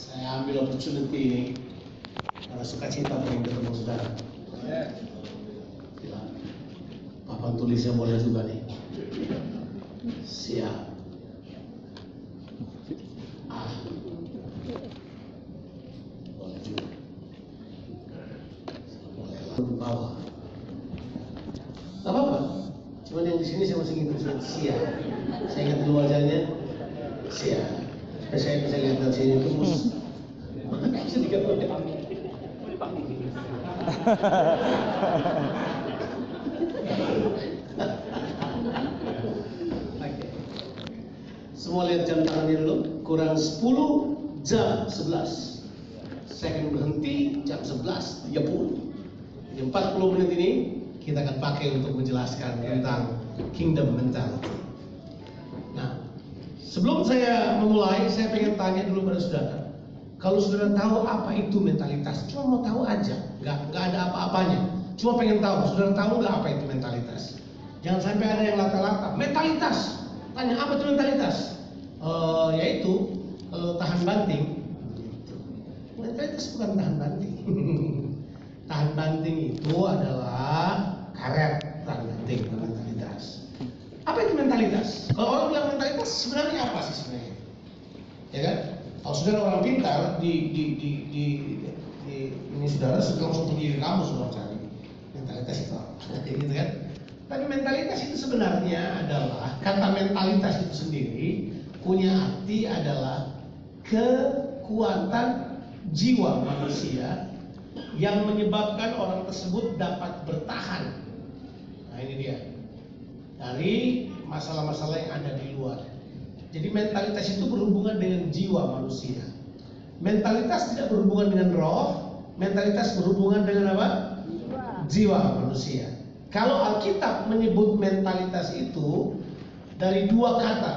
Saya ambil opportunity ini karena suka cita pengen ketemu saudara. Ya. Papan tulisnya boleh juga nih. Siap. Ah. Boleh juga. Boleh lah. Bawah. Gak apa-apa. Cuman yang di sini saya masih tulisan siap. Saya ingat dulu wajahnya. Siap. Saya bisa lihat dari sini terus. Bisa tiga Oke. Semua lihat jam tangannya dulu. Kurang 10 jam 11. Saya akan berhenti jam 11.30. Jadi 40 menit ini kita akan pakai untuk menjelaskan tentang kingdom mentality. Sebelum saya memulai, saya pengen tanya dulu pada saudara. Kalau saudara tahu apa itu mentalitas, cuma mau tahu aja, nggak nggak ada apa-apanya. Cuma pengen tahu, saudara tahu nggak apa itu mentalitas? Jangan sampai ada yang lata-lata. Mentalitas, tanya apa itu mentalitas? Eh, yaitu kalau tahan banting, mentalitas bukan tahan banting. tahan banting itu adalah karet tahan banting mentalitas. Apa itu mentalitas? Kalau orang bilang mentalitas sebenarnya apa sih sebenarnya? Ya kan? Kalau saudara orang pintar di di di di, di ini saudara langsung ke kamu sudah cari mentalitas itu apa? Kayak gitu kan? Tapi mentalitas itu sebenarnya adalah kata mentalitas itu sendiri punya arti adalah kekuatan jiwa manusia yang menyebabkan orang tersebut dapat bertahan. Nah ini dia dari masalah-masalah yang ada di luar. Jadi mentalitas itu berhubungan dengan jiwa manusia. Mentalitas tidak berhubungan dengan roh, mentalitas berhubungan dengan apa? Jiwa. Manusia. Kalau Alkitab menyebut mentalitas itu dari dua kata,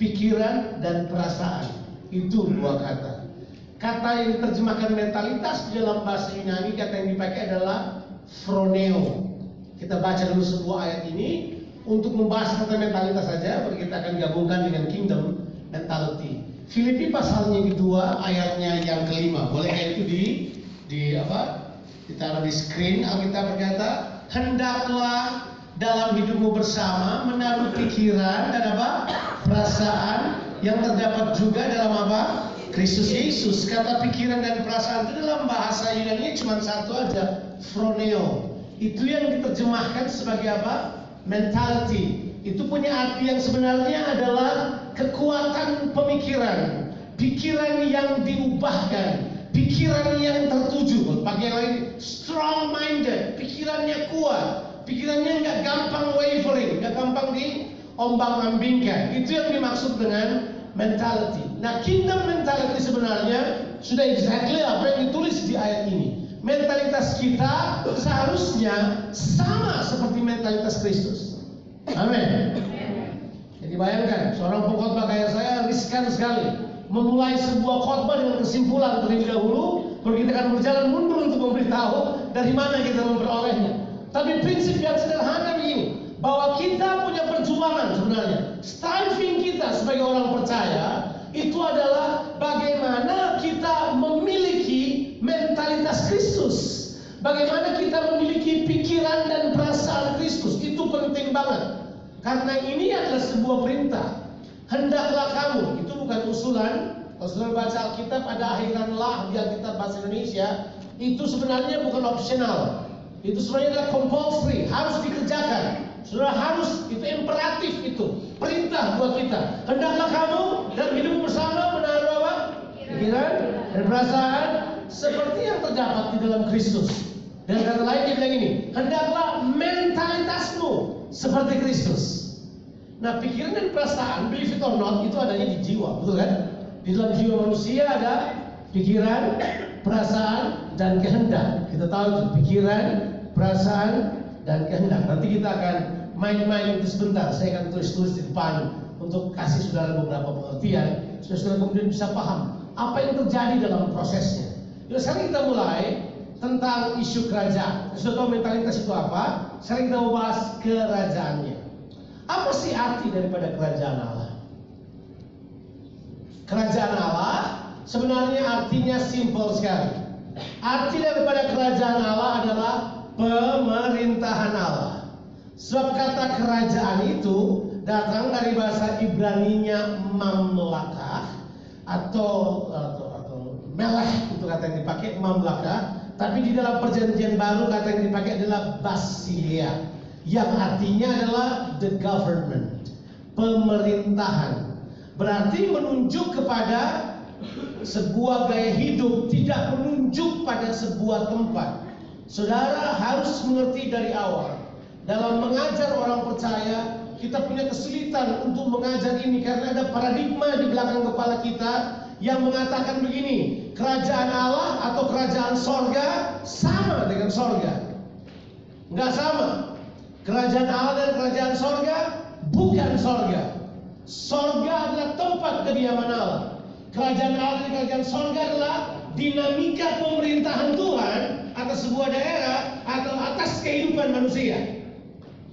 pikiran dan perasaan. Itu dua kata. Kata yang diterjemahkan mentalitas dalam bahasa Yunani kata yang dipakai adalah phroneo. Kita baca dulu sebuah ayat ini untuk membahas kata mentalitas saja, baru kita akan gabungkan dengan kingdom mentality. Filipi pasalnya kedua, ayatnya yang kelima. Boleh itu di di apa? Ditaruh di screen. Alkitab berkata, hendaklah dalam hidupmu bersama menaruh pikiran dan apa? perasaan yang terdapat juga dalam apa? Kristus Yesus. Kata pikiran dan perasaan itu dalam bahasa Yunani cuma satu aja, phroneo. Itu yang diterjemahkan sebagai apa? Mentality itu punya arti yang sebenarnya adalah kekuatan pemikiran, pikiran yang diubahkan, pikiran yang tertuju. Pakai yang lain, strong minded, pikirannya kuat, pikirannya nggak gampang wavering, nggak gampang diombang ambingkan. Itu yang dimaksud dengan mentality. Nah, kingdom mentality sebenarnya sudah exactly apa yang ditulis di ayat ini mentalitas kita seharusnya sama seperti mentalitas Kristus. Amin. Jadi bayangkan, seorang pengkhotbah kayak saya riskan sekali memulai sebuah khotbah dengan kesimpulan terlebih dahulu, baru kita akan berjalan mundur untuk memberitahu dari mana kita memperolehnya. Tapi prinsip yang sederhana begini, bahwa kita punya perjuangan sebenarnya. Striving kita sebagai orang percaya itu adalah bagaimana kita memiliki Kristus. Bagaimana kita memiliki pikiran dan perasaan Kristus. Itu penting banget. Karena ini adalah sebuah perintah. Hendaklah kamu, itu bukan usulan. Kalau saudara baca Alkitab ada akhiranlah di Alkitab bahasa Indonesia, itu sebenarnya bukan opsional. Itu sebenarnya adalah compulsory, harus dikerjakan. Saudara harus, itu imperatif itu. Perintah buat kita. Hendaklah kamu dan hidup bersama menaruh apa? Pikiran dan perasaan seperti yang terdapat di dalam Kristus. Dan kata lain dia bilang ini, hendaklah mentalitasmu seperti Kristus. Nah, pikiran dan perasaan, believe it or not, itu adanya di jiwa, betul kan? Di dalam jiwa manusia ada pikiran, perasaan, dan kehendak. Kita tahu itu pikiran, perasaan, dan kehendak. Nanti kita akan main-main itu sebentar. Saya akan tulis-tulis di depan untuk kasih saudara beberapa pengertian, saudara kemudian bisa paham apa yang terjadi dalam prosesnya. Yuk sekarang kita mulai tentang isu kerajaan. Sudah tahu mentalitas itu apa? Sekarang kita bahas kerajaannya. Apa sih arti daripada kerajaan Allah? Kerajaan Allah sebenarnya artinya simpel sekali. Arti daripada kerajaan Allah adalah pemerintahan Allah. Sebab kata kerajaan itu datang dari bahasa Ibraninya mamlakah atau, atau melah itu kata yang dipakai mamlakah. Tapi di dalam perjanjian baru kata yang dipakai adalah basilia yang artinya adalah the government, pemerintahan. Berarti menunjuk kepada sebuah gaya hidup, tidak menunjuk pada sebuah tempat. Saudara harus mengerti dari awal dalam mengajar orang percaya, kita punya kesulitan untuk mengajar ini karena ada paradigma di belakang kepala kita yang mengatakan begini, kerajaan Allah atau kerajaan sorga sama dengan sorga. Enggak sama. Kerajaan Allah dan kerajaan sorga bukan sorga. Sorga adalah tempat kediaman Allah. Kerajaan Allah dan kerajaan sorga adalah dinamika pemerintahan Tuhan atas sebuah daerah atau atas kehidupan manusia.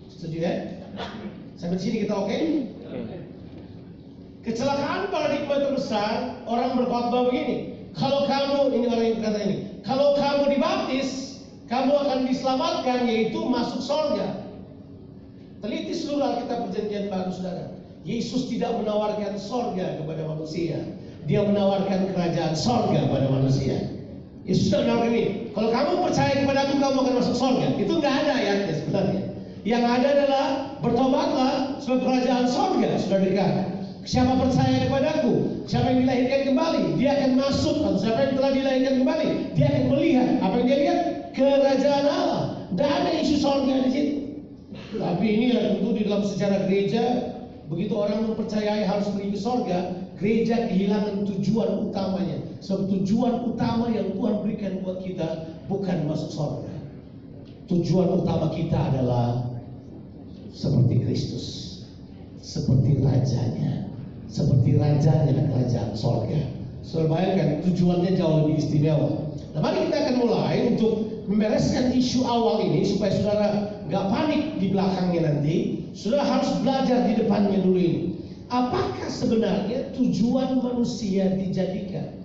Setuju ya? Sampai sini kita oke? Okay? Kecelakaan paradigma terbesar orang berkhotbah begini. Kalau kamu ini orang yang kata ini, kalau kamu dibaptis, kamu akan diselamatkan yaitu masuk surga. Teliti seluruh Alkitab Perjanjian Baru Saudara. Yesus tidak menawarkan surga kepada manusia. Dia menawarkan kerajaan surga kepada manusia. Yesus tidak menawarkan ini. Kalau kamu percaya kepada aku, kamu akan masuk surga. Itu nggak ada ayatnya sebenarnya. Yang ada adalah bertobatlah sebab kerajaan sorga sudah dekat. Siapa percaya kepadaku, siapa yang dilahirkan kembali, dia akan masuk. Siapa yang telah dilahirkan kembali, dia akan melihat apa yang dia lihat kerajaan Allah. Tidak ada isu sorga di situ. Tapi inilah tentu di dalam sejarah gereja, begitu orang mempercayai harus ke sorga, gereja kehilangan tujuan utamanya. Sebab tujuan utama yang Tuhan berikan buat kita bukan masuk sorga. Tujuan utama kita adalah seperti Kristus, seperti rajanya, seperti rajanya kerajaan sorga. Saudara bayangkan tujuannya jauh lebih istimewa. Nah mari kita akan mulai untuk membereskan isu awal ini supaya saudara nggak panik di belakangnya nanti. Saudara harus belajar di depannya dulu ini. Apakah sebenarnya tujuan manusia dijadikan?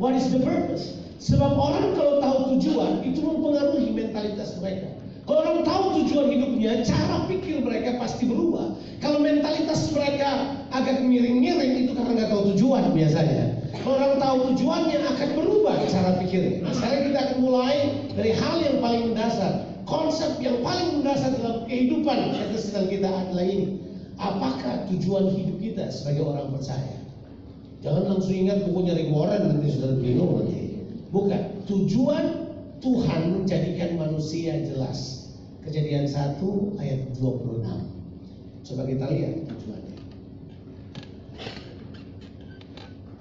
What is the purpose? Sebab orang kalau tahu tujuan itu mempengaruhi mentalitas mereka. Orang tahu tujuan hidupnya, cara pikir mereka pasti berubah. Kalau mentalitas mereka agak miring-miring itu karena nggak tahu tujuan biasanya. Orang tahu tujuannya akan berubah cara pikirnya. Nah, sekarang kita akan mulai dari hal yang paling mendasar. Konsep yang paling mendasar dalam kehidupan kekristenen kita adalah ini. Apakah tujuan hidup kita sebagai orang percaya? Jangan langsung ingat bukunya Rick Warren nanti sudah bingung nanti. Bukan. Tujuan Tuhan menjadikan manusia jelas. Kejadian 1 ayat 26. Coba kita lihat tujuannya.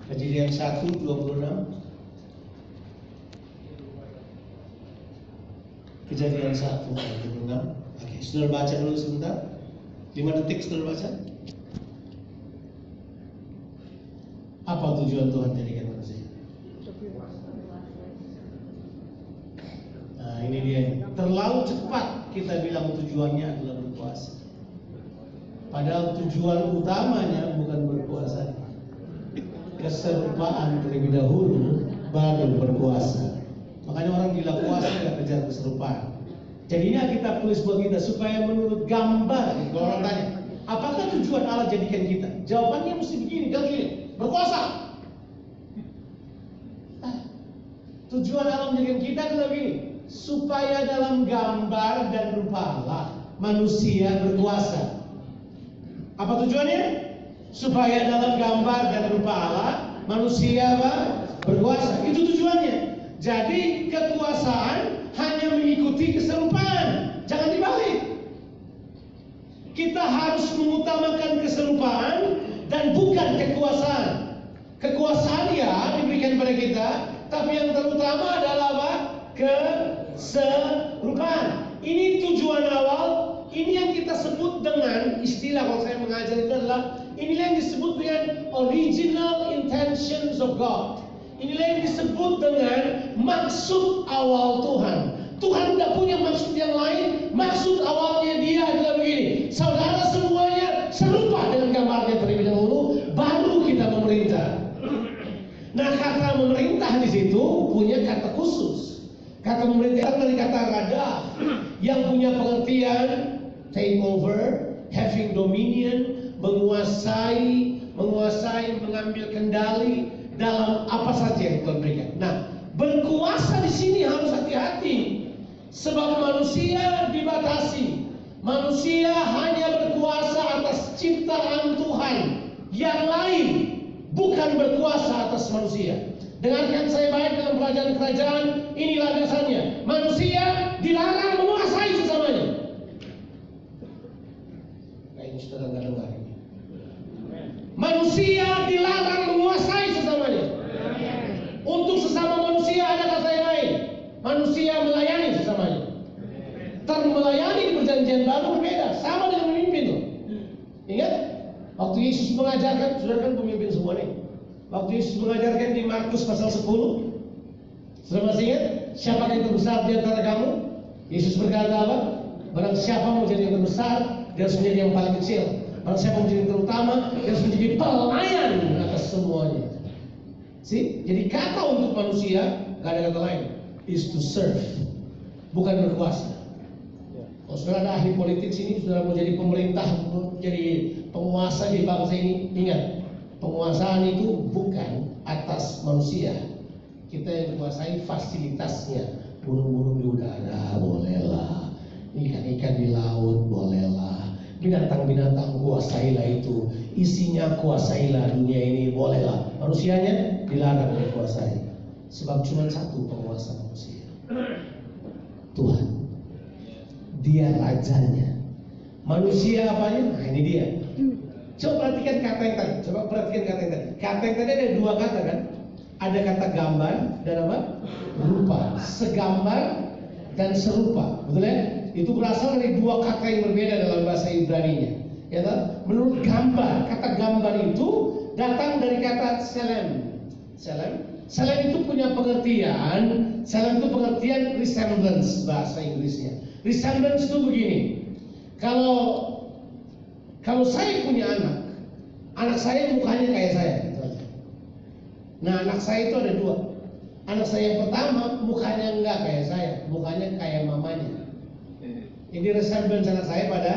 Kejadian 1 26. Kejadian 1 ayat 26. Oke, saudara baca dulu sebentar. 5 detik saudara baca. Apa tujuan Tuhan jadikan manusia? Nah ini dia. Terlalu cepat kita bilang tujuannya adalah berkuasa. Padahal tujuan utamanya bukan berkuasa. Keserupaan terlebih dahulu baru berkuasa. Makanya orang gila kuasa nggak kejar keserupaan. Jadinya kita tulis buat kita supaya menurut gambar. Kalau orang tanya, apakah tujuan Allah jadikan kita? Jawabannya mesti begini, dan gini, berkuasa. Tujuan Allah menjadikan kita adalah begini, supaya dalam gambar dan rupa Allah manusia berkuasa. Apa tujuannya? Supaya dalam gambar dan rupa Allah manusia berkuasa. Itu tujuannya. Jadi kekuasaan hanya mengikuti keserupaan, jangan dibalik. Kita harus mengutamakan keserupaan dan bukan kekuasaan. Kekuasaan ya diberikan pada kita, tapi yang terutama adalah apa? Keserupaan. Ini tujuan awal, ini yang kita sebut dengan istilah kalau saya mengajar itu adalah inilah yang disebut dengan original intentions of God. Inilah yang disebut dengan maksud awal Tuhan. Tuhan tidak punya maksud yang lain. Maksud awalnya dia adalah begini. Saudara semuanya serupa dengan gambarnya terlebih dahulu. Baru kita memerintah. Nah kata memerintah di situ punya kata khusus. Kata memerintah dari kata rada yang punya pengertian take over, having dominion, menguasai, menguasai, mengambil kendali dalam apa saja yang Tuhan berikan. Nah, berkuasa di sini harus hati-hati. Sebab manusia dibatasi. Manusia hanya berkuasa atas ciptaan Tuhan. Yang lain bukan berkuasa atas manusia. Dengarkan saya baik dalam kerajaan-kerajaan, inilah dasarnya. Manusia dilarang menguasai sesamanya. Kayaknya saudara nggak dengar ini. Manusia dilarang menguasai sesamanya. Untuk sesama manusia ada kata yang lain. Manusia melayani sesamanya. Term melayani di perjanjian baru berbeda, sama dengan memimpin loh. Ingat? Waktu Yesus mengajarkan, saudara kan pemimpin semua nih. Waktu Yesus mengajarkan di Markus pasal 10, sudah masih ingat? Siapa yang terbesar di antara kamu? Yesus berkata apa? Barang siapa mau jadi yang terbesar, dia harus menjadi yang paling kecil. Barang siapa mau jadi yang terutama, dia harus menjadi pelayan atas semuanya. See? Jadi kata untuk manusia, gak ada kata lain. Is to serve. Bukan berkuasa. Kalau saudara ada ahli politik sini, saudara mau jadi pemerintah, jadi penguasa di bangsa ini, ingat, penguasaan itu bukan atas manusia. Kita yang menguasai fasilitasnya. Burung-burung di udara, bolehlah. Ikan-ikan di laut, bolehlah. Binatang-binatang kuasailah itu. Isinya kuasailah dunia ini, bolehlah. Manusianya dilarang dikuasai. Sebab cuma satu penguasa manusia. Tuhan. Dia rajanya. Manusia apanya? Nah ini dia. Coba perhatikan kata yang tadi. Coba perhatikan kata yang tadi. Kata yang tadi ada dua kata kan? Ada kata gambar dan apa? Rupa. Segambar dan serupa. Betul ya? Itu berasal dari dua kata yang berbeda dalam bahasa Ibrani-nya. Ya tak? Menurut gambar, kata gambar itu datang dari kata selem. Selem. Selem itu punya pengertian. Selem itu pengertian resemblance bahasa Inggrisnya. Resemblance itu begini. Kalau kalau saya punya anak, anak saya mukanya kayak saya. Nah anak saya itu ada dua. Anak saya yang pertama mukanya enggak kayak saya, mukanya kayak mamanya. Ini resemblance anak saya pada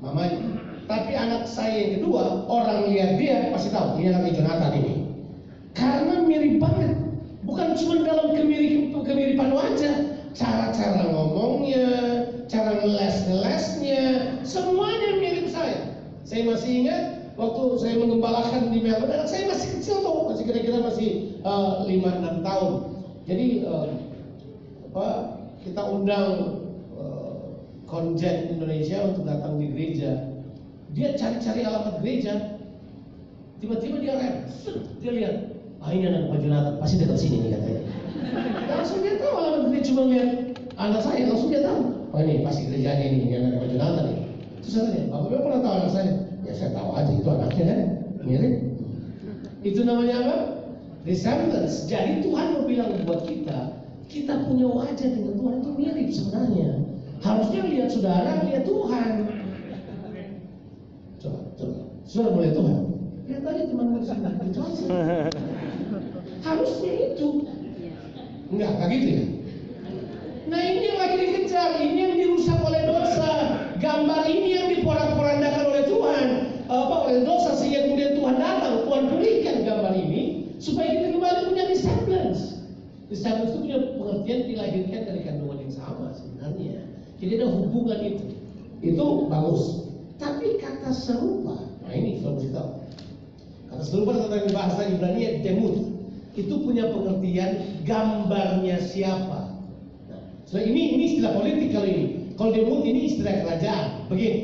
mamanya. Tapi anak saya yang kedua, orang lihat dia pasti tahu ini anaknya Jonathan ini. Karena mirip banget. Bukan cuma dalam kemirip, kemiripan wajah, cara-cara ngomongnya, cara ngeles-ngelesnya, semuanya mirip saya. Saya masih ingat waktu saya mengembalakan di Melbourne, anak saya masih kecil tuh, masih kira-kira masih uh, enam tahun. Jadi uh, apa, kita undang uh, konjen Indonesia untuk datang di gereja. Dia cari-cari alamat gereja, tiba-tiba dia rem, dia lihat, ah ini anak Pak Jonathan, pasti dekat sini nih katanya. langsung dia tahu alamat gereja cuma lihat anak saya, langsung dia tahu, oh ini pasti gerejanya ini, ini anak Pak Jonathan nih. Terus saya tanya, Bapak Bapak pernah tahu anak saya? Ya saya tahu aja itu anaknya kan, mirip. Itu namanya apa? Resemblance. Jadi Tuhan mau bilang buat kita, kita punya wajah dengan Tuhan itu mirip sebenarnya. Harusnya lihat saudara, lihat Tuhan. Coba, coba. Saudara mau lihat Tuhan? Lihat aja teman Harusnya itu. Enggak, enggak gitu ya. Nah ini yang lagi dikejar, ini yang dirusak oleh dosa. Gambar ini yang diporak-porandakan oleh Tuhan, apa oleh dosa sehingga kemudian Tuhan datang, Tuhan pulihkan gambar ini supaya kita kembali punya resemblance. Resemblance itu punya pengertian dilahirkan dari kandungan yang sama sebenarnya. Jadi ada hubungan itu. Itu bagus. Tapi kata serupa, nah ini kalau tahu. Kata serupa tentang bahasa Ibrani demut itu punya pengertian gambarnya siapa. So ini ini istilah politik kalau ini. Kalau demut ini istilah kerajaan. Begini,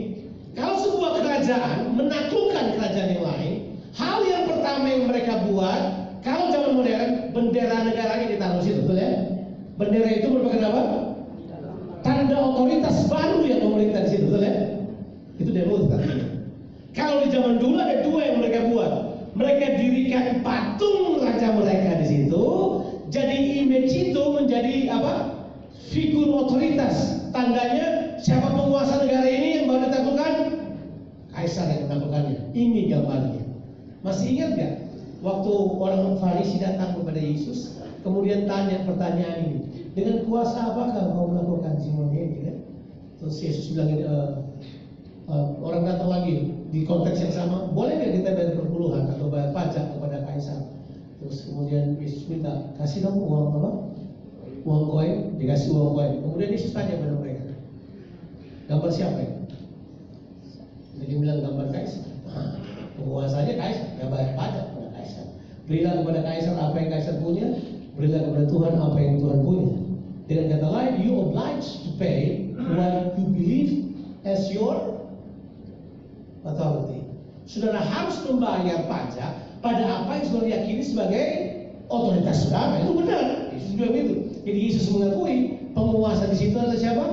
kalau sebuah kerajaan menaklukkan kerajaan yang lain, hal yang pertama yang mereka buat, kalau zaman modern, bendera negaranya ditaruh situ, betul ya? Bendera itu merupakan apa? Tanda otoritas baru yang memerintah di situ, betul ya? Itu demut. Kalau di zaman dulu ada dua yang mereka buat. Mereka dirikan patung raja mereka di situ. Jadi image itu menjadi apa? Figur otoritas. Tandanya siapa penguasa negara ini yang baru ditaklukkan? Kaisar yang menaklukkannya. Ini gambarnya. Masih ingat nggak? waktu orang Farisi datang kepada Yesus, kemudian tanya pertanyaan ini, dengan kuasa apakah kau melakukan semua ini? Kan? Terus Yesus bilang e, e, orang datang lagi di konteks yang sama, boleh nggak kita bayar perpuluhan atau bayar pajak kepada kaisar? Terus kemudian Yesus minta kasih dong uang apa? Uang koin, dikasih uang koin. Kemudian Yesus tanya pada mereka, gambar siapa ini? Jadi bilang gambar kaisar. Penguasanya kaisar, nggak bayar pajak kepada kaisar. Berilah kepada kaisar apa yang kaisar punya, berilah kepada Tuhan apa yang Tuhan punya. Dengan kata lain, you obliged to pay what you believe as your authority. Saudara harus membayar pajak pada apa yang saudara yakini sebagai otoritas saudara. Itu benar. Yesus bilang itu. Jadi Yesus mengakui penguasa di situ adalah siapa?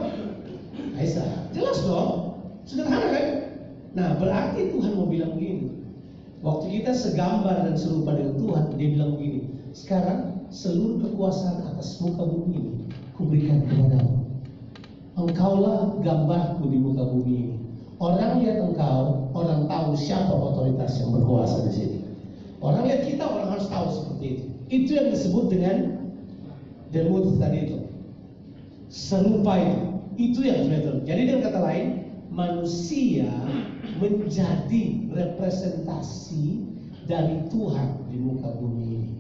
Kaisar. Jelas dong. Sederhana kan? Nah, berarti Tuhan mau bilang begini. Waktu kita segambar dan serupa dengan Tuhan, dia bilang begini. Sekarang seluruh kekuasaan atas muka bumi ini kuberikan kepadamu. Engkaulah gambarku di muka bumi ini. Orang lihat engkau, orang tahu siapa otoritas yang berkuasa di sini. Orang lihat kita, orang harus tahu seperti itu. Itu yang disebut dengan demut tadi itu. Serupa itu. Itu yang betul. Jadi dengan kata lain, manusia menjadi representasi dari Tuhan di muka bumi ini.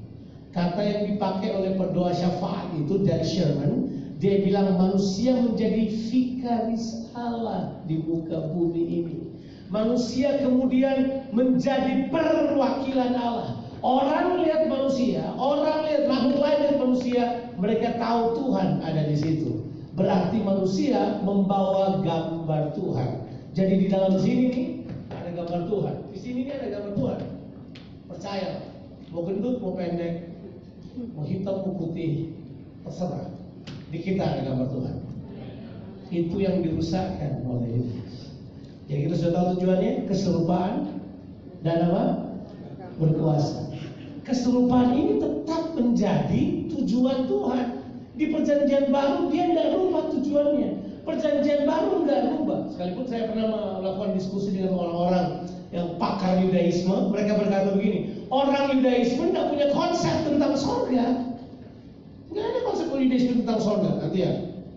Kata yang dipakai oleh pendoa syafaat itu dari Sherman, dia bilang manusia menjadi vikaris Allah di muka bumi ini. Manusia kemudian menjadi perwakilan Allah. Orang lihat manusia, orang lihat makhluk lain lihat manusia, mereka tahu Tuhan ada di situ. Berarti manusia membawa gambar Tuhan. Jadi di dalam sini nih ada gambar Tuhan. Di sini nih ada gambar Tuhan. Percaya, mau gendut mau pendek, mau hitam mau putih, terserah. Di kita ada gambar Tuhan. Itu yang dirusakkan oleh iblis. Jadi kita sudah tahu tujuannya, keserupaan dan apa? Berkuasa. Keserupaan ini tetap menjadi tujuan Tuhan. Di perjanjian baru dia tidak rubah tujuannya. Perjanjian baru nggak rubah. Sekalipun saya pernah melakukan diskusi dengan orang-orang yang pakar Yudaisme, mereka berkata begini, orang Yudaisme tidak punya konsep tentang surga. Nggak ada konsep Yudaisme tentang surga. Nanti ya,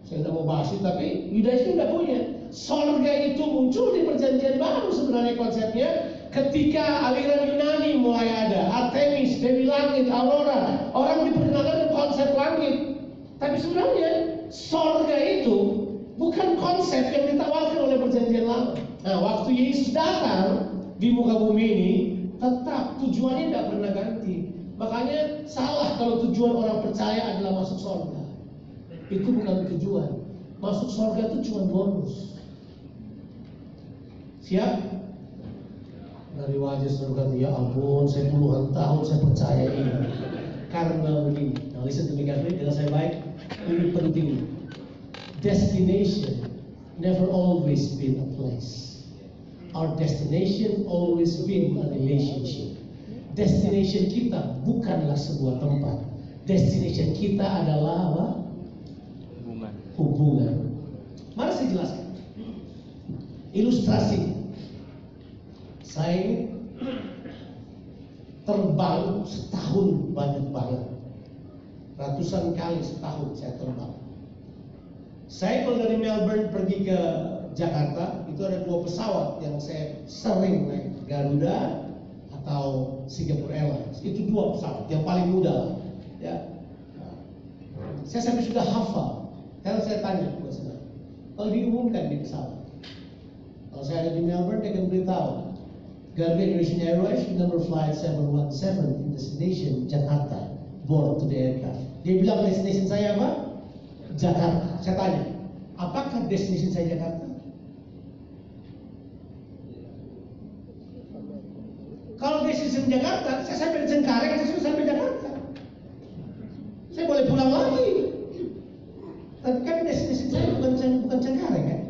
saya tidak mau bahas itu, tapi Yudaisme tidak punya. Surga itu muncul di perjanjian baru sebenarnya konsepnya ketika aliran Yunani mulai ada Artemis, Dewi Langit, Aurora orang diperkenalkan konsep langit. Tapi sebenarnya surga itu bukan konsep yang ditawarkan oleh perjanjian lama. Nah waktu Yesus datang di muka bumi ini tetap tujuannya tidak pernah ganti. Makanya salah kalau tujuan orang percaya adalah masuk surga itu bukan tujuan. Masuk surga itu cuma bonus. Siap dari wajah kata, ya ampun, saya puluhan tahun saya percaya ini. Karena begini, nah listen to me carefully, dengan saya baik, ini penting. Destination never always been a place. Our destination always been a relationship. Destination kita bukanlah sebuah tempat. Destination kita adalah apa? hubungan Hubungan. Mari saya jelaskan. Ilustrasi. Saya ini terbang setahun banyak banget. Ratusan kali setahun saya terbang. Saya kalau dari Melbourne pergi ke Jakarta itu ada dua pesawat yang saya sering naik Garuda atau Singapore Airlines. Itu dua pesawat yang paling mudah, ya. Saya sampai sudah hafal. Karena saya tanya buat saudara, kalau diumumkan di pesawat, kalau saya ada di Melbourne, dia akan beritahu Garuda Indonesian Airways number flight 717 destination Jakarta board to the aircraft. Dia bilang destination saya apa? Jakarta. Saya tanya, apakah destination saya Jakarta? Kalau destination Jakarta, saya sampai di Cengkareng, saya sudah sampai Jakarta. Saya boleh pulang lagi. Tapi kan destination saya bukan Ceng- bukan Cengkareng kan?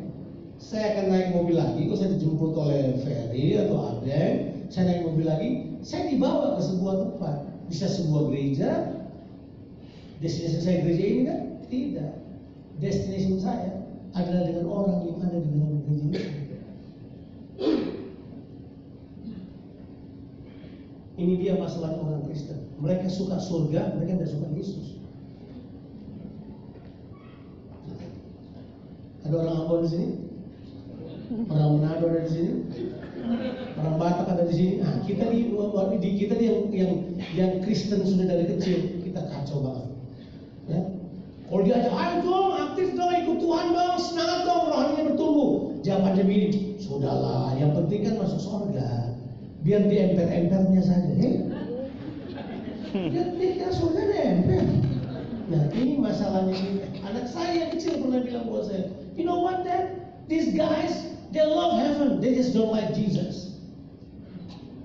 Saya akan naik mobil lagi, kalau saya dijemput oleh Ferry atau Abden, saya naik mobil lagi, saya dibawa ke sebuah tempat, bisa sebuah gereja. Destination saya gereja ini kan? Tidak. Destination saya adalah dengan orang yang ada di dalam gereja itu. Ini dia masalah orang Kristen. Mereka suka surga, mereka tidak suka Yesus. Ada orang Ambon di sini? Orang Manado ada di sini? Orang Batak ada di sini. Nah, kita di, di kita di yang, yang yang Kristen sudah dari kecil kita kacau banget. Ya. Kalau diajak, ayo dong, aktif dong, ikut Tuhan dong, semangat dong, rohaninya bertumbuh. Jawabannya begini, sudahlah, yang penting kan masuk surga. Biar di emper-empernya saja. Eh? Biar dia surga di emper. Nah ini masalahnya kita. Anak saya yang kecil pernah bilang buat saya, you know what dad? These guys, they love heaven, they just don't like Jesus.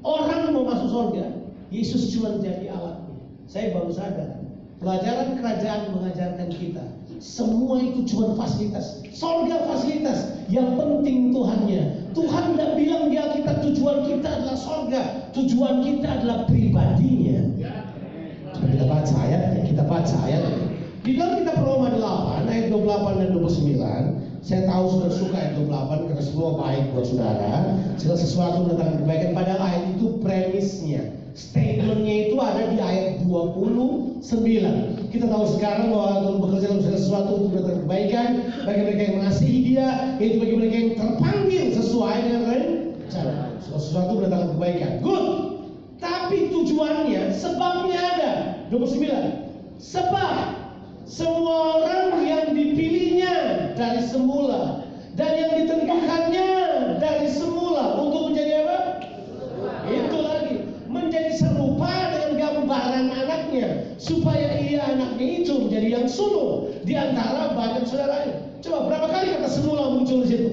Orang mau masuk surga, Yesus cuma jadi alatnya. Saya baru sadar, pelajaran kerajaan mengajarkan kita, semua itu cuma fasilitas. Surga fasilitas, yang penting Tuhannya. Tuhan tidak bilang di Alkitab tujuan kita adalah surga, tujuan kita adalah pribadinya. Coba kita baca ayatnya, kita baca ayatnya. Di dalam kitab Roma 8 ayat 28 dan 29, saya tahu sudah suka ayat 28 karena semua baik buat saudara. Segala sesuatu datang kebaikan pada ayat itu premisnya. Statementnya itu ada di ayat 29. Kita tahu sekarang bahwa Tuhan bekerja dalam segala sesuatu untuk datang kebaikan bagi mereka yang mengasihi Dia, yaitu bagi mereka yang terpanggil sesuai dengan rencana. Segala sesuatu mendatangkan kebaikan. Good. Tapi tujuannya, sebabnya ada. 29. Sebab semua orang yang dipilihnya dari semula dan yang ditentukannya dari semula untuk menjadi apa? Itu lagi menjadi serupa dengan gambaran anaknya supaya ia anaknya itu menjadi yang sulung di antara banyak saudaranya. Coba berapa kali kata semula muncul di situ?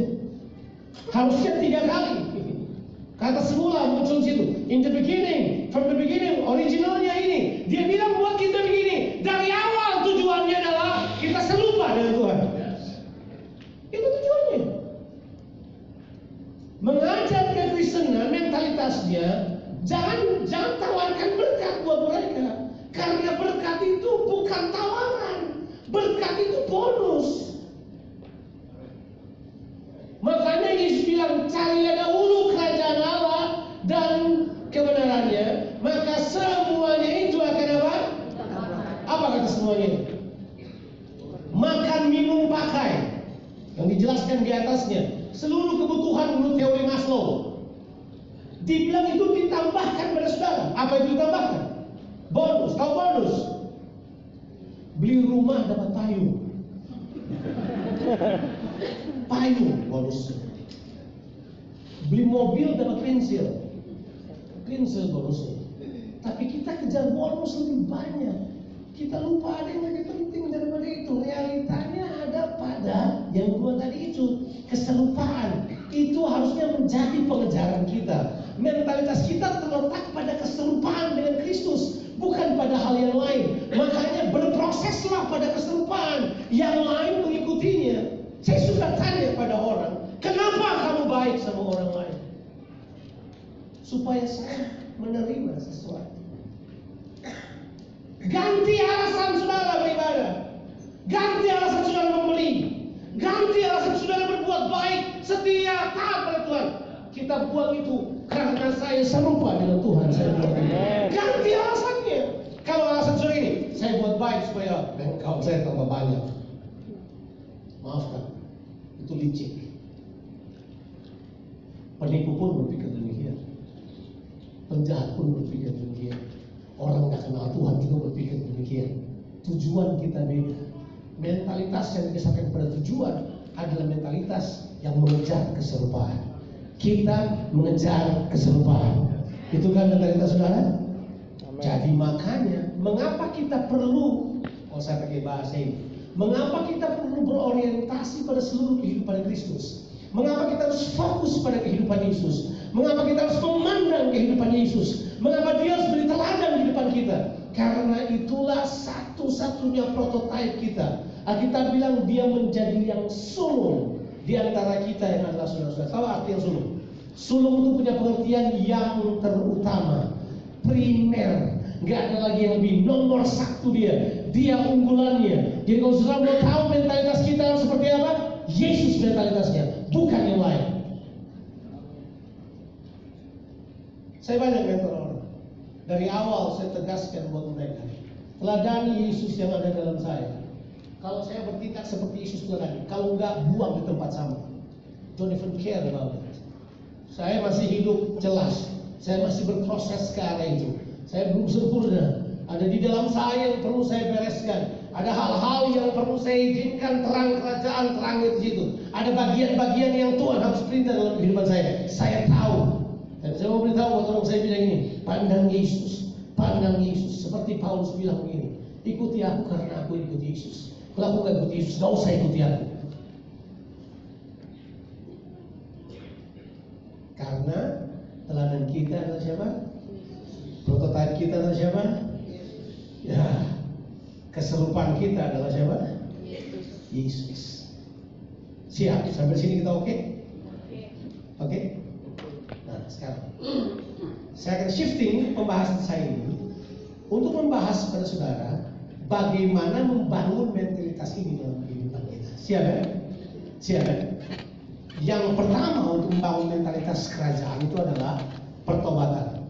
Harusnya tiga kali. Kata semula muncul di situ. In the beginning, from the beginning, originalnya ini. Dia bilang buat kita begini. Dari awal tujuannya adalah kita serupa dengan Tuhan. Itu tujuannya. Mengajar kekristenan mentalitasnya jangan jangan tawarkan berkat buat mereka. Karena berkat itu bukan tawaran. Berkat itu bonus. Makanya Yesus bilang carilah dahulu kerajaan Allah dan kebenarannya, maka semuanya itu akan apa? Apa kata semuanya? Makan, minum, pakai. Yang dijelaskan di atasnya, seluruh kebutuhan menurut teori Maslow. Dibilang itu ditambahkan pada saudara. Apa itu ditambahkan? Bonus, tahu bonus? Beli rumah dapat payung. Payung bonus. Beli mobil dapat pensil. Pensil bonusnya. Tapi kita kejar bonus lebih banyak. Kita lupa ada yang lebih penting daripada itu. Realitanya ada pada yang dua tadi itu. Keserupaan. Itu harusnya menjadi pengejaran kita. Mentalitas kita terletak pada keserupaan dengan Kristus. Bukan pada hal yang lain. Makanya berproseslah pada keserupaan. Yang lain mengikutinya. Saya suka tanya pada orang. Kenapa kamu baik sama orang lain? Supaya saya menerima sesuatu. Ganti alasan saudara beribadah. Ganti alasan saudara membeli. Ganti alasan saudara berbuat baik, setia, taat pada Tuhan. Kita buat itu karena saya serupa dengan Tuhan. Saya buat. Ganti alasannya. Kalau alasan ini, saya buat baik supaya engkau saya tambah banyak. Maafkan, itu licik. Penipu pun berpikir demikian. Penjahat pun berpikir demikian. Orang nggak kenal Tuhan juga berpikir demikian. Tujuan kita beda. Mentalitas yang didasarkan pada tujuan adalah mentalitas yang mengejar keserupaan. Kita mengejar keserupaan. Itu kan mentalitas saudara? Jadi makanya, mengapa kita perlu, kalau saya pakai bahasa ini, mengapa kita perlu berorientasi pada seluruh kehidupan Kristus? Mengapa kita harus fokus pada kehidupan Yesus? Mengapa kita harus memandang kehidupan Yesus? Mengapa dia harus beri teladan di depan kita? Karena itulah satu-satunya prototipe kita. Alkitab bilang dia menjadi yang sulung di antara kita yang adalah saudara-saudara. Tahu arti yang sulung? Sulung itu punya pengertian yang terutama, primer. Nggak ada lagi yang lebih nomor satu dia. Dia unggulannya. Jadi kalau saudara mau tahu mentalitas kita seperti apa? Yesus mentalitasnya, bukan yang lain. Saya banyak mentor orang. Dari awal saya tegaskan buat mereka. Teladani Yesus yang ada dalam saya. Kalau saya bertindak seperti Yesus teladani, kalau enggak buang di tempat sampah. Don't even care about it. Saya masih hidup jelas. Saya masih berproses ke arah itu. Saya belum sempurna. Ada di dalam saya yang perlu saya bereskan. Ada hal-hal yang perlu saya izinkan terang kerajaan terang di situ. Ada bagian-bagian yang Tuhan harus perintah dalam kehidupan saya. Saya tahu. Dan saya mau beritahu orang saya bilang ini, pandang Yesus, pandang Yesus. Seperti Paulus bilang begini, ikuti aku karena aku ikuti Yesus. Kalau aku nggak ikuti Yesus, gak usah ikuti aku. Karena teladan kita adalah siapa? Prototipe kita adalah siapa? Ya, keserupaan kita adalah siapa? Yesus. Siap, sampai sini kita oke? Oke? Nah, sekarang saya akan shifting pembahasan saya ini untuk membahas pada saudara bagaimana membangun mentalitas ini dalam kehidupan kita. Siap ya? Siap ya? Yang pertama untuk membangun mentalitas kerajaan itu adalah pertobatan.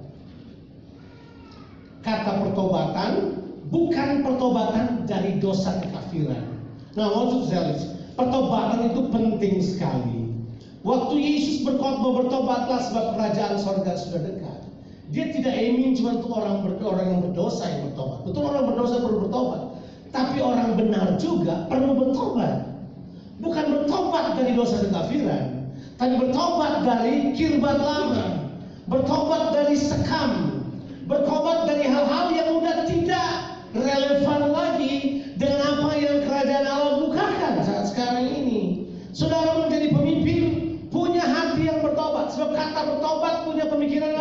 Kata pertobatan bukan pertobatan dari dosa kekafiran. Nah, maksud saya, pertobatan itu penting sekali. Waktu Yesus berkhotbah bertobatlah sebab kerajaan sorga sudah dekat. Dia tidak ingin cuma untuk orang ber, orang yang berdosa yang bertobat. Betul orang berdosa perlu bertobat, tapi orang benar juga perlu bertobat. Bukan bertobat dari dosa kekafiran, tapi bertobat dari kirbat lama, bertobat dari sekam, bertobat dari hal-hal yang udah tidak relevan lagi dengan apa yang kerajaan Allah bukakan saat sekarang ini. Saudara menjadi pemimpin punya hati yang bertobat. Sebab kata bertobat punya pemikiran?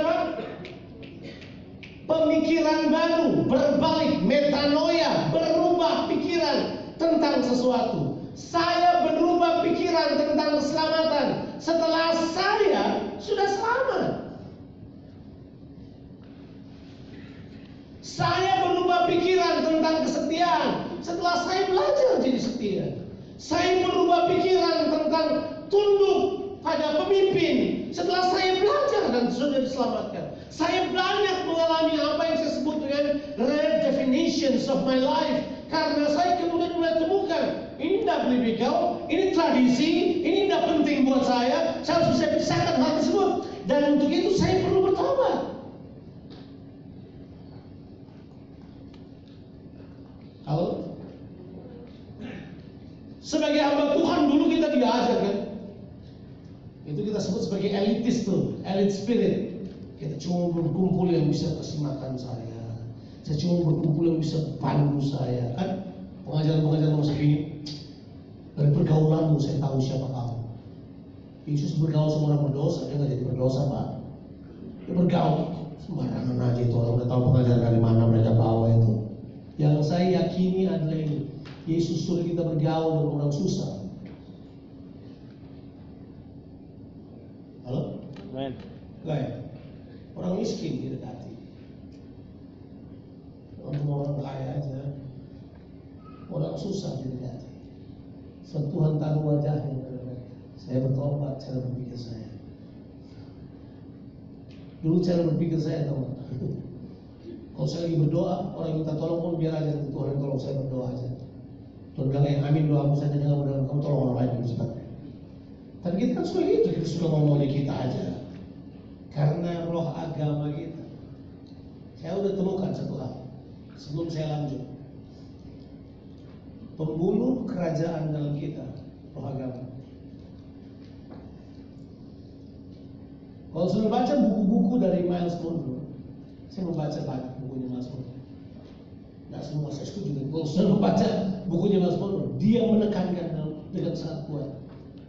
Pemikiran baru, berbalik, metanoia, berubah pikiran tentang sesuatu. Saya berubah pikiran tentang keselamatan setelah saya sudah selamat. Saya berubah pikiran tentang kesetiaan setelah saya belajar jadi setia. Saya berubah pikiran tentang tunduk pada pemimpin setelah saya belajar dan sudah diselamatkan. Saya banyak mengalami apa yang saya sebut dengan redefinitions of my life karena saya kemudian mulai temukan ini tidak beliau, ini tradisi, ini tidak penting buat saya. Saya harus bisa pisahkan hal tersebut dan untuk itu saya perlu bertobat. Halo? Sebagai hamba Tuhan dulu kita diajar kan? Itu kita sebut sebagai elitis tuh, elit spirit. Kita cuma berkumpul yang bisa kasih makan saya. Saya cuma berkumpul yang bisa pandu saya. Kan pengajaran-pengajaran masa kini dari pergaulanmu saya tahu siapa kamu. Yesus bergaul sama orang berdosa, dia nggak jadi berdosa pak. Dia bergaul sembarangan aja itu orang udah tahu pengajaran dari mana mereka bawa itu. Yang saya yakini adalah ini. Yesus suruh kita bergaul dengan orang susah. Halo? Amen. Ya? Orang miskin didekati. Untuk orang kaya aja. Orang susah didekati. Sentuhan taruh wajahnya. Saya bertobat cara berpikir saya. Dulu cara berpikir saya nggak? Kalau saya lagi berdoa, orang minta tolong pun biar aja Tuhan tolong saya berdoa aja. Tuhan bilang ya amin doamu saya jangan mudah kamu tolong orang lain. Tapi kita kan suka gitu, kita suka ngomongnya kita aja. Karena roh agama kita. Saya udah temukan satu hal sebelum saya lanjut. Pembunuh kerajaan dalam kita, roh agama. Kalau sudah baca buku-buku dari Miles Monroe, saya membaca banyak bukunya Miles Monroe. Nah semua saya setuju dengan kalau sudah membaca bukunya Miles Monroe, dia menekankan dengan sangat kuat.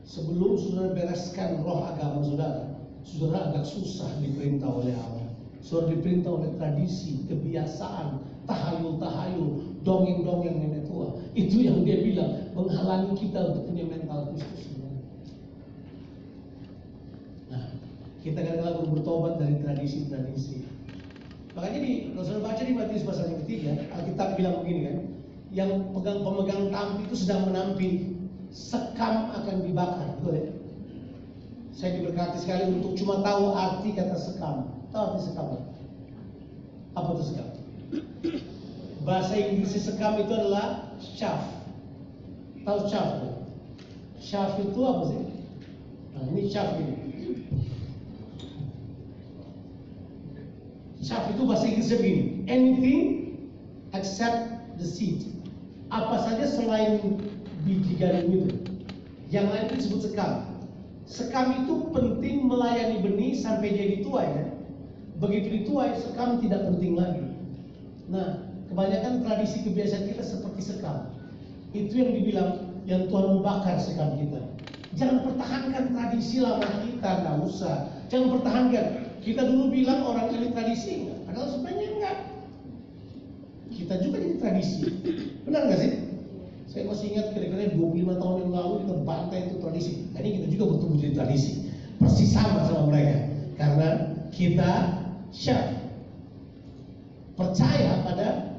Sebelum saudara bereskan roh agama saudara, saudara agak susah diperintah oleh Allah. Saudara diperintah oleh tradisi, kebiasaan, tahayul-tahayul, dongeng-dongeng nenek tua. Itu yang dia bilang menghalangi kita untuk punya mental Kristus. Nah, kita kadang-kadang bertobat dari tradisi-tradisi. Makanya di saudara baca di Matius pasal yang ketiga, Alkitab bilang begini kan, yang pegang pemegang tampi itu sedang menampi sekam akan dibakar? Saya diberkati sekali untuk cuma tahu arti kata sekam. Tahu arti sekam? Apa itu sekam? Bahasa Inggris sekam itu adalah shaft. Tahu kan? Shaft itu apa sih? Nah, ini shaft ini. Shaft itu bahasa Inggrisnya begini. Anything except the seed. Apa saja selain biji gandum itu. Yang lain itu disebut sekam. Sekam itu penting melayani benih sampai jadi tuai ya. Begitu dituai, sekam tidak penting lagi. Nah, kebanyakan tradisi kebiasaan kita seperti sekam. Itu yang dibilang yang Tuhan membakar sekam kita. Jangan pertahankan tradisi lama kita, nggak usah. Jangan pertahankan. Kita dulu bilang orang ini tradisi, padahal sebenarnya enggak. Kita juga jadi tradisi. Benar nggak sih? Saya masih ingat kira-kira 25 tahun yang lalu kita bantai itu tradisi. Nah, ini kita juga bertumbuh jadi tradisi. Persis sama sama mereka. Karena kita syaf. Percaya pada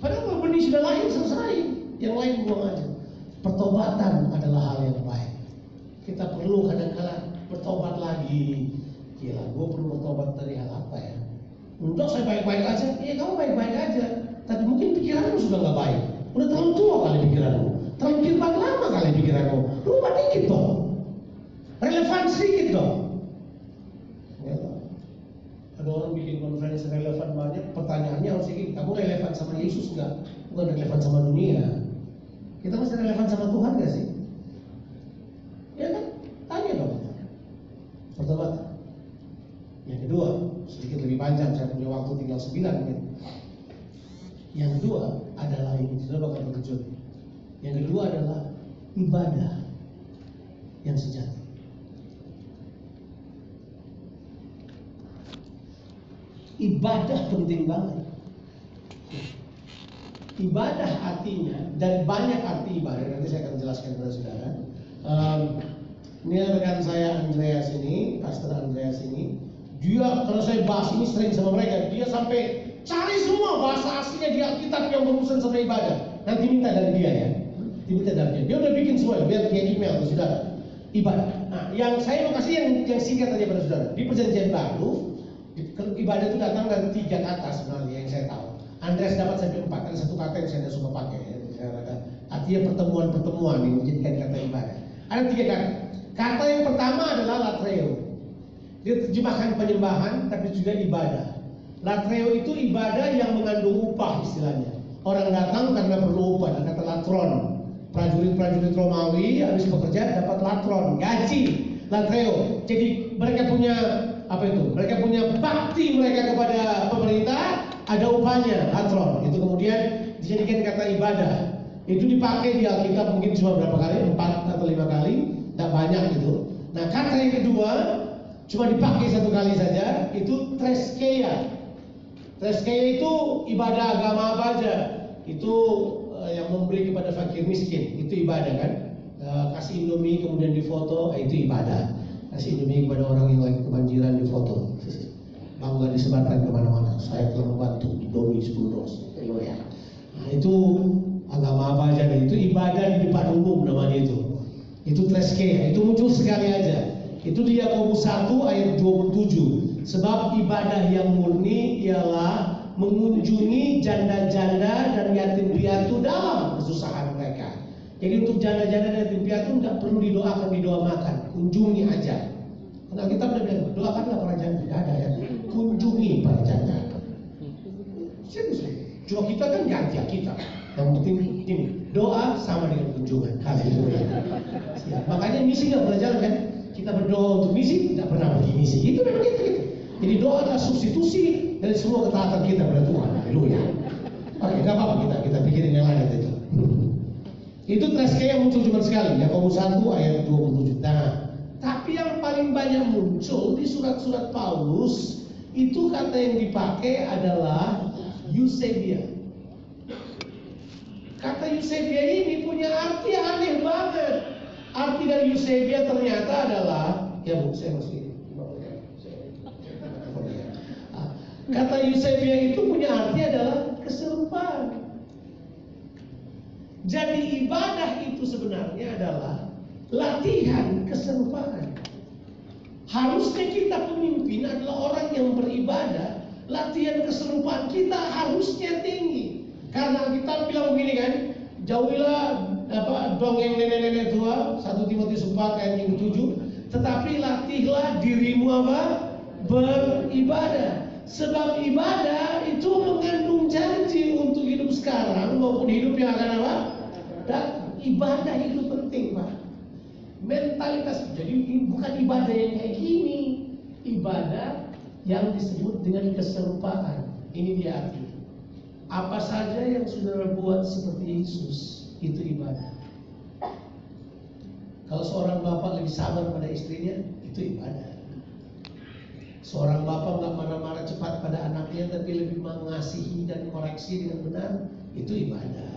Padahal benih sudah lahir selesai, yang lain buang aja. Pertobatan adalah hal yang baik. Kita perlu kadang-kala bertobat lagi. Gila, gue perlu bertobat dari hal apa ya? Enggak, saya baik-baik aja. Iya, kamu baik-baik aja. Tapi mungkin pikiranmu sudah nggak baik. Udah terlalu tua kali pikiranmu. Terlalu kirbat lama kali pikiranmu. Rubah dikit dong. Relevan sedikit dong. Ya, ada orang bikin konferensi relevan banyak, pertanyaannya harus ini, kamu relevan sama Yesus nggak? Bukan relevan sama dunia. Kita masih relevan sama Tuhan nggak sih? Ya kan? Tanya dong. Pertobatan. Yang kedua, sedikit lebih panjang, saya punya waktu tinggal 9 menit. Yang kedua adalah ini, sudah bakal terkejut. Yang kedua adalah ibadah yang sejati. Ibadah penting banget. Ibadah artinya dan banyak arti ibadah. Nanti saya akan jelaskan kepada saudara. Um, ini rekan saya Andreas ini, Pastor Andreas ini. Dia kalau saya bahas ini sering sama mereka, dia sampai cari semua bahasa aslinya di Alkitab yang berurusan sama ibadah. Nanti minta dari dia ya. Nanti minta dari dia. Dia udah bikin semua, biar dia email ke saudara. Ibadah. Nah, yang saya mau kasih yang yang singkat aja pada saudara. Di perjanjian baru, ibadah itu datang dari tiga kata sebenarnya yang saya tahu. Andreas dapat sampai empat, ada satu kata yang saya tidak suka pakai. Ya. Artinya pertemuan-pertemuan yang menjadikan kata ibadah. Ada tiga kata. Kata yang pertama adalah latreo. Dia terjemahkan penyembahan, tapi juga ibadah. Latreo itu ibadah yang mengandung upah istilahnya. Orang datang karena perlu upah, kata latron. Prajurit-prajurit Romawi habis bekerja dapat latron, gaji, latreo. Jadi mereka punya apa itu? Mereka punya bakti mereka kepada pemerintah, ada upahnya, latron. Itu kemudian dijadikan kata ibadah. Itu dipakai di Alkitab mungkin cuma berapa kali? Empat atau lima kali, tidak banyak gitu. Nah kata yang kedua cuma dipakai satu kali saja, itu treskeia. Treskeia itu ibadah agama apa aja? Itu uh, yang memberi kepada fakir miskin, itu ibadah kan? Uh, kasih indomie kemudian difoto, itu ibadah. Kasih demi kepada orang yang lagi kebanjiran di foto bangga disebarkan ke mana-mana. Saya telah membantu domi 10 dos ya nah, itu agama apa aja? Itu ibadah di depan umum namanya itu. Itu treske itu muncul sekali aja. Itu di Yakobus 1 ayat 27 sebab ibadah yang murni ialah mengunjungi janda-janda dan yatim piatu dalam kesusahan mereka jadi untuk janda-janda dan yatim piatu tidak perlu didoakan, didoakan, kunjungi aja. Karena kita udah bilang, doakanlah para janda, tidak ada ya. Kunjungi para janda. Cuma kita kan ganti kita. Yang penting ini, doa sama dengan kunjungan. Haleluya. Makanya misi nggak pernah jalan kan? Kita berdoa untuk misi, tidak pernah pergi misi. Itu memang gitu. gitu. Jadi doa adalah substitusi dari semua ketaatan kita pada Tuhan. Haleluya. Oke, nggak apa-apa kita kita pikirin yang lain itu. Itu yang muncul cuma sekali, Yakobus 1 ayat 27. Nah, tapi yang paling banyak muncul di surat-surat Paulus itu kata yang dipakai adalah Eusebia. Kata Eusebia ini punya arti aneh banget. Arti dari Eusebia ternyata adalah ya bu, saya masih Kata Eusebia itu punya arti adalah keserupaan. Jadi ibadah itu sebenarnya adalah latihan keserupaan. Harusnya kita pemimpin adalah orang yang beribadah latihan keserupaan kita harusnya tinggi. Karena kita bilang begini kan, jauhilah apa dongeng nenek-nenek tua 1 Timotius 4 ayat yang ke-7 tetapi latihlah dirimu apa beribadah sebab ibadah itu mengandung janji untuk hidup sekarang maupun hidup yang akan apa? Dan ibadah itu penting pak. Mentalitas jadi bukan ibadah yang kayak gini. Ibadah yang disebut dengan keserupaan. Ini dia arti. Apa saja yang saudara buat seperti Yesus itu ibadah. Kalau seorang bapak lebih sabar pada istrinya, itu ibadah. Seorang bapak nggak marah-marah cepat pada anaknya, tapi lebih mengasihi dan koreksi dengan benar, itu ibadah.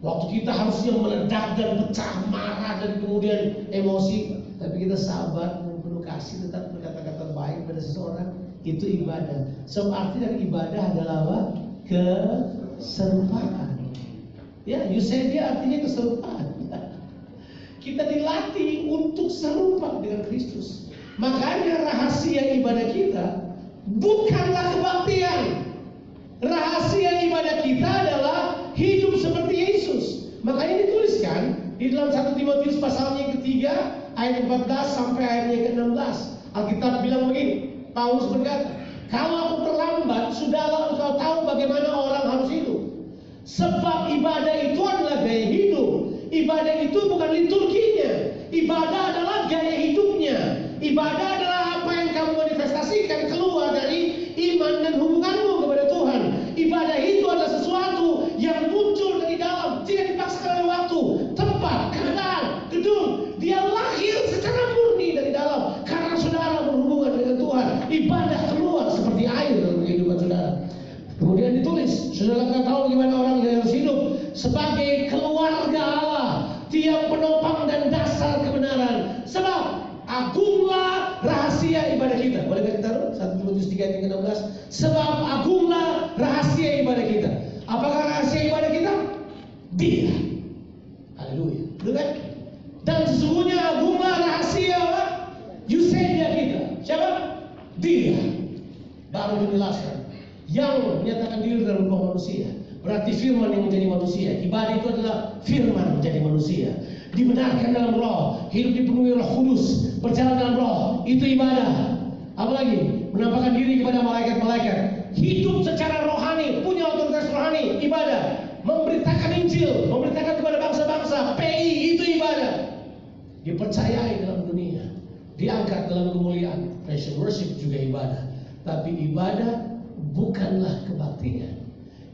Waktu kita harusnya meledak dan pecah marah dan kemudian emosi, tapi kita sabar dan penuh kasih tetap berkata-kata baik pada seseorang, itu ibadah. Sebab arti dari ibadah adalah apa? Keserupaan. Ya, Yusedia artinya keserupaan. Kita dilatih untuk serupa dengan Kristus. Makanya rahasia ibadah kita bukanlah kebaktian. Rahasia ibadah kita adalah hidup seperti Yesus. Makanya dituliskan di dalam 1 Timotius pasalnya yang ketiga ayat 14 sampai ayatnya ke-16. Alkitab bilang begini, Paulus berkata, kalau aku terlambat, sudahlah engkau tahu bagaimana orang harus hidup. Sebab ibadah itu adalah gaya hidup. Ibadah itu bukan liturginya. Ibadah adalah gaya hidupnya. Ibadah adalah apa yang kamu manifestasikan keluar dari iman dan hubunganmu kepada Tuhan. Ibadah itu adalah sesuatu yang muncul dari dalam, Timotius 3 ayat 16. Sebab agunglah rahasia ibadah kita. Apakah rahasia ibadah kita? Dia. Haleluya. Kan? Dan sesungguhnya agunglah rahasia apa? Yusedia kita. Siapa? Dia. Baru dijelaskan yang menyatakan diri dalam roh manusia. Berarti firman yang menjadi manusia. Ibadah itu adalah firman menjadi manusia. Dibenarkan dalam roh, hidup dipenuhi roh kudus, berjalan dalam roh, itu ibadah. Apalagi menampakkan diri kepada malaikat-malaikat, hidup secara rohani, punya otoritas rohani, ibadah. Memberitakan Injil, memberitakan kepada bangsa-bangsa, PI itu ibadah. Dipercayai dalam dunia, diangkat dalam kemuliaan. Passion worship juga ibadah. Tapi ibadah bukanlah kebaktian.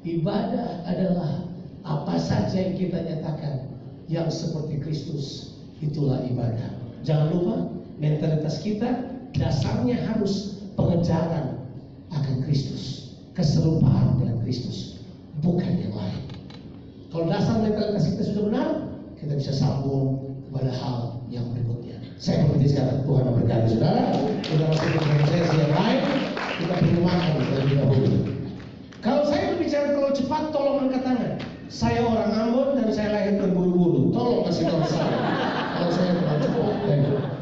Ibadah adalah apa saja yang kita nyatakan yang seperti Kristus itulah ibadah. Jangan lupa mentalitas kita dasarnya harus pengejaran akan Kristus, keserupaan dengan Kristus, bukan yang lain. Kalau dasar mentalitas kita sudah benar, kita bisa sambung kepada hal yang berikutnya. Saya berhenti sekarang Tuhan memberkati saudara. Kita ke sesi yang lain. Kita perlu makan terlebih dahulu. Kalau saya berbicara terlalu cepat, tolong angkat tangan. Saya orang Ambon dan saya lahir terburu-buru. Tolong kasih tahu saya. Kalau saya terlalu cepat.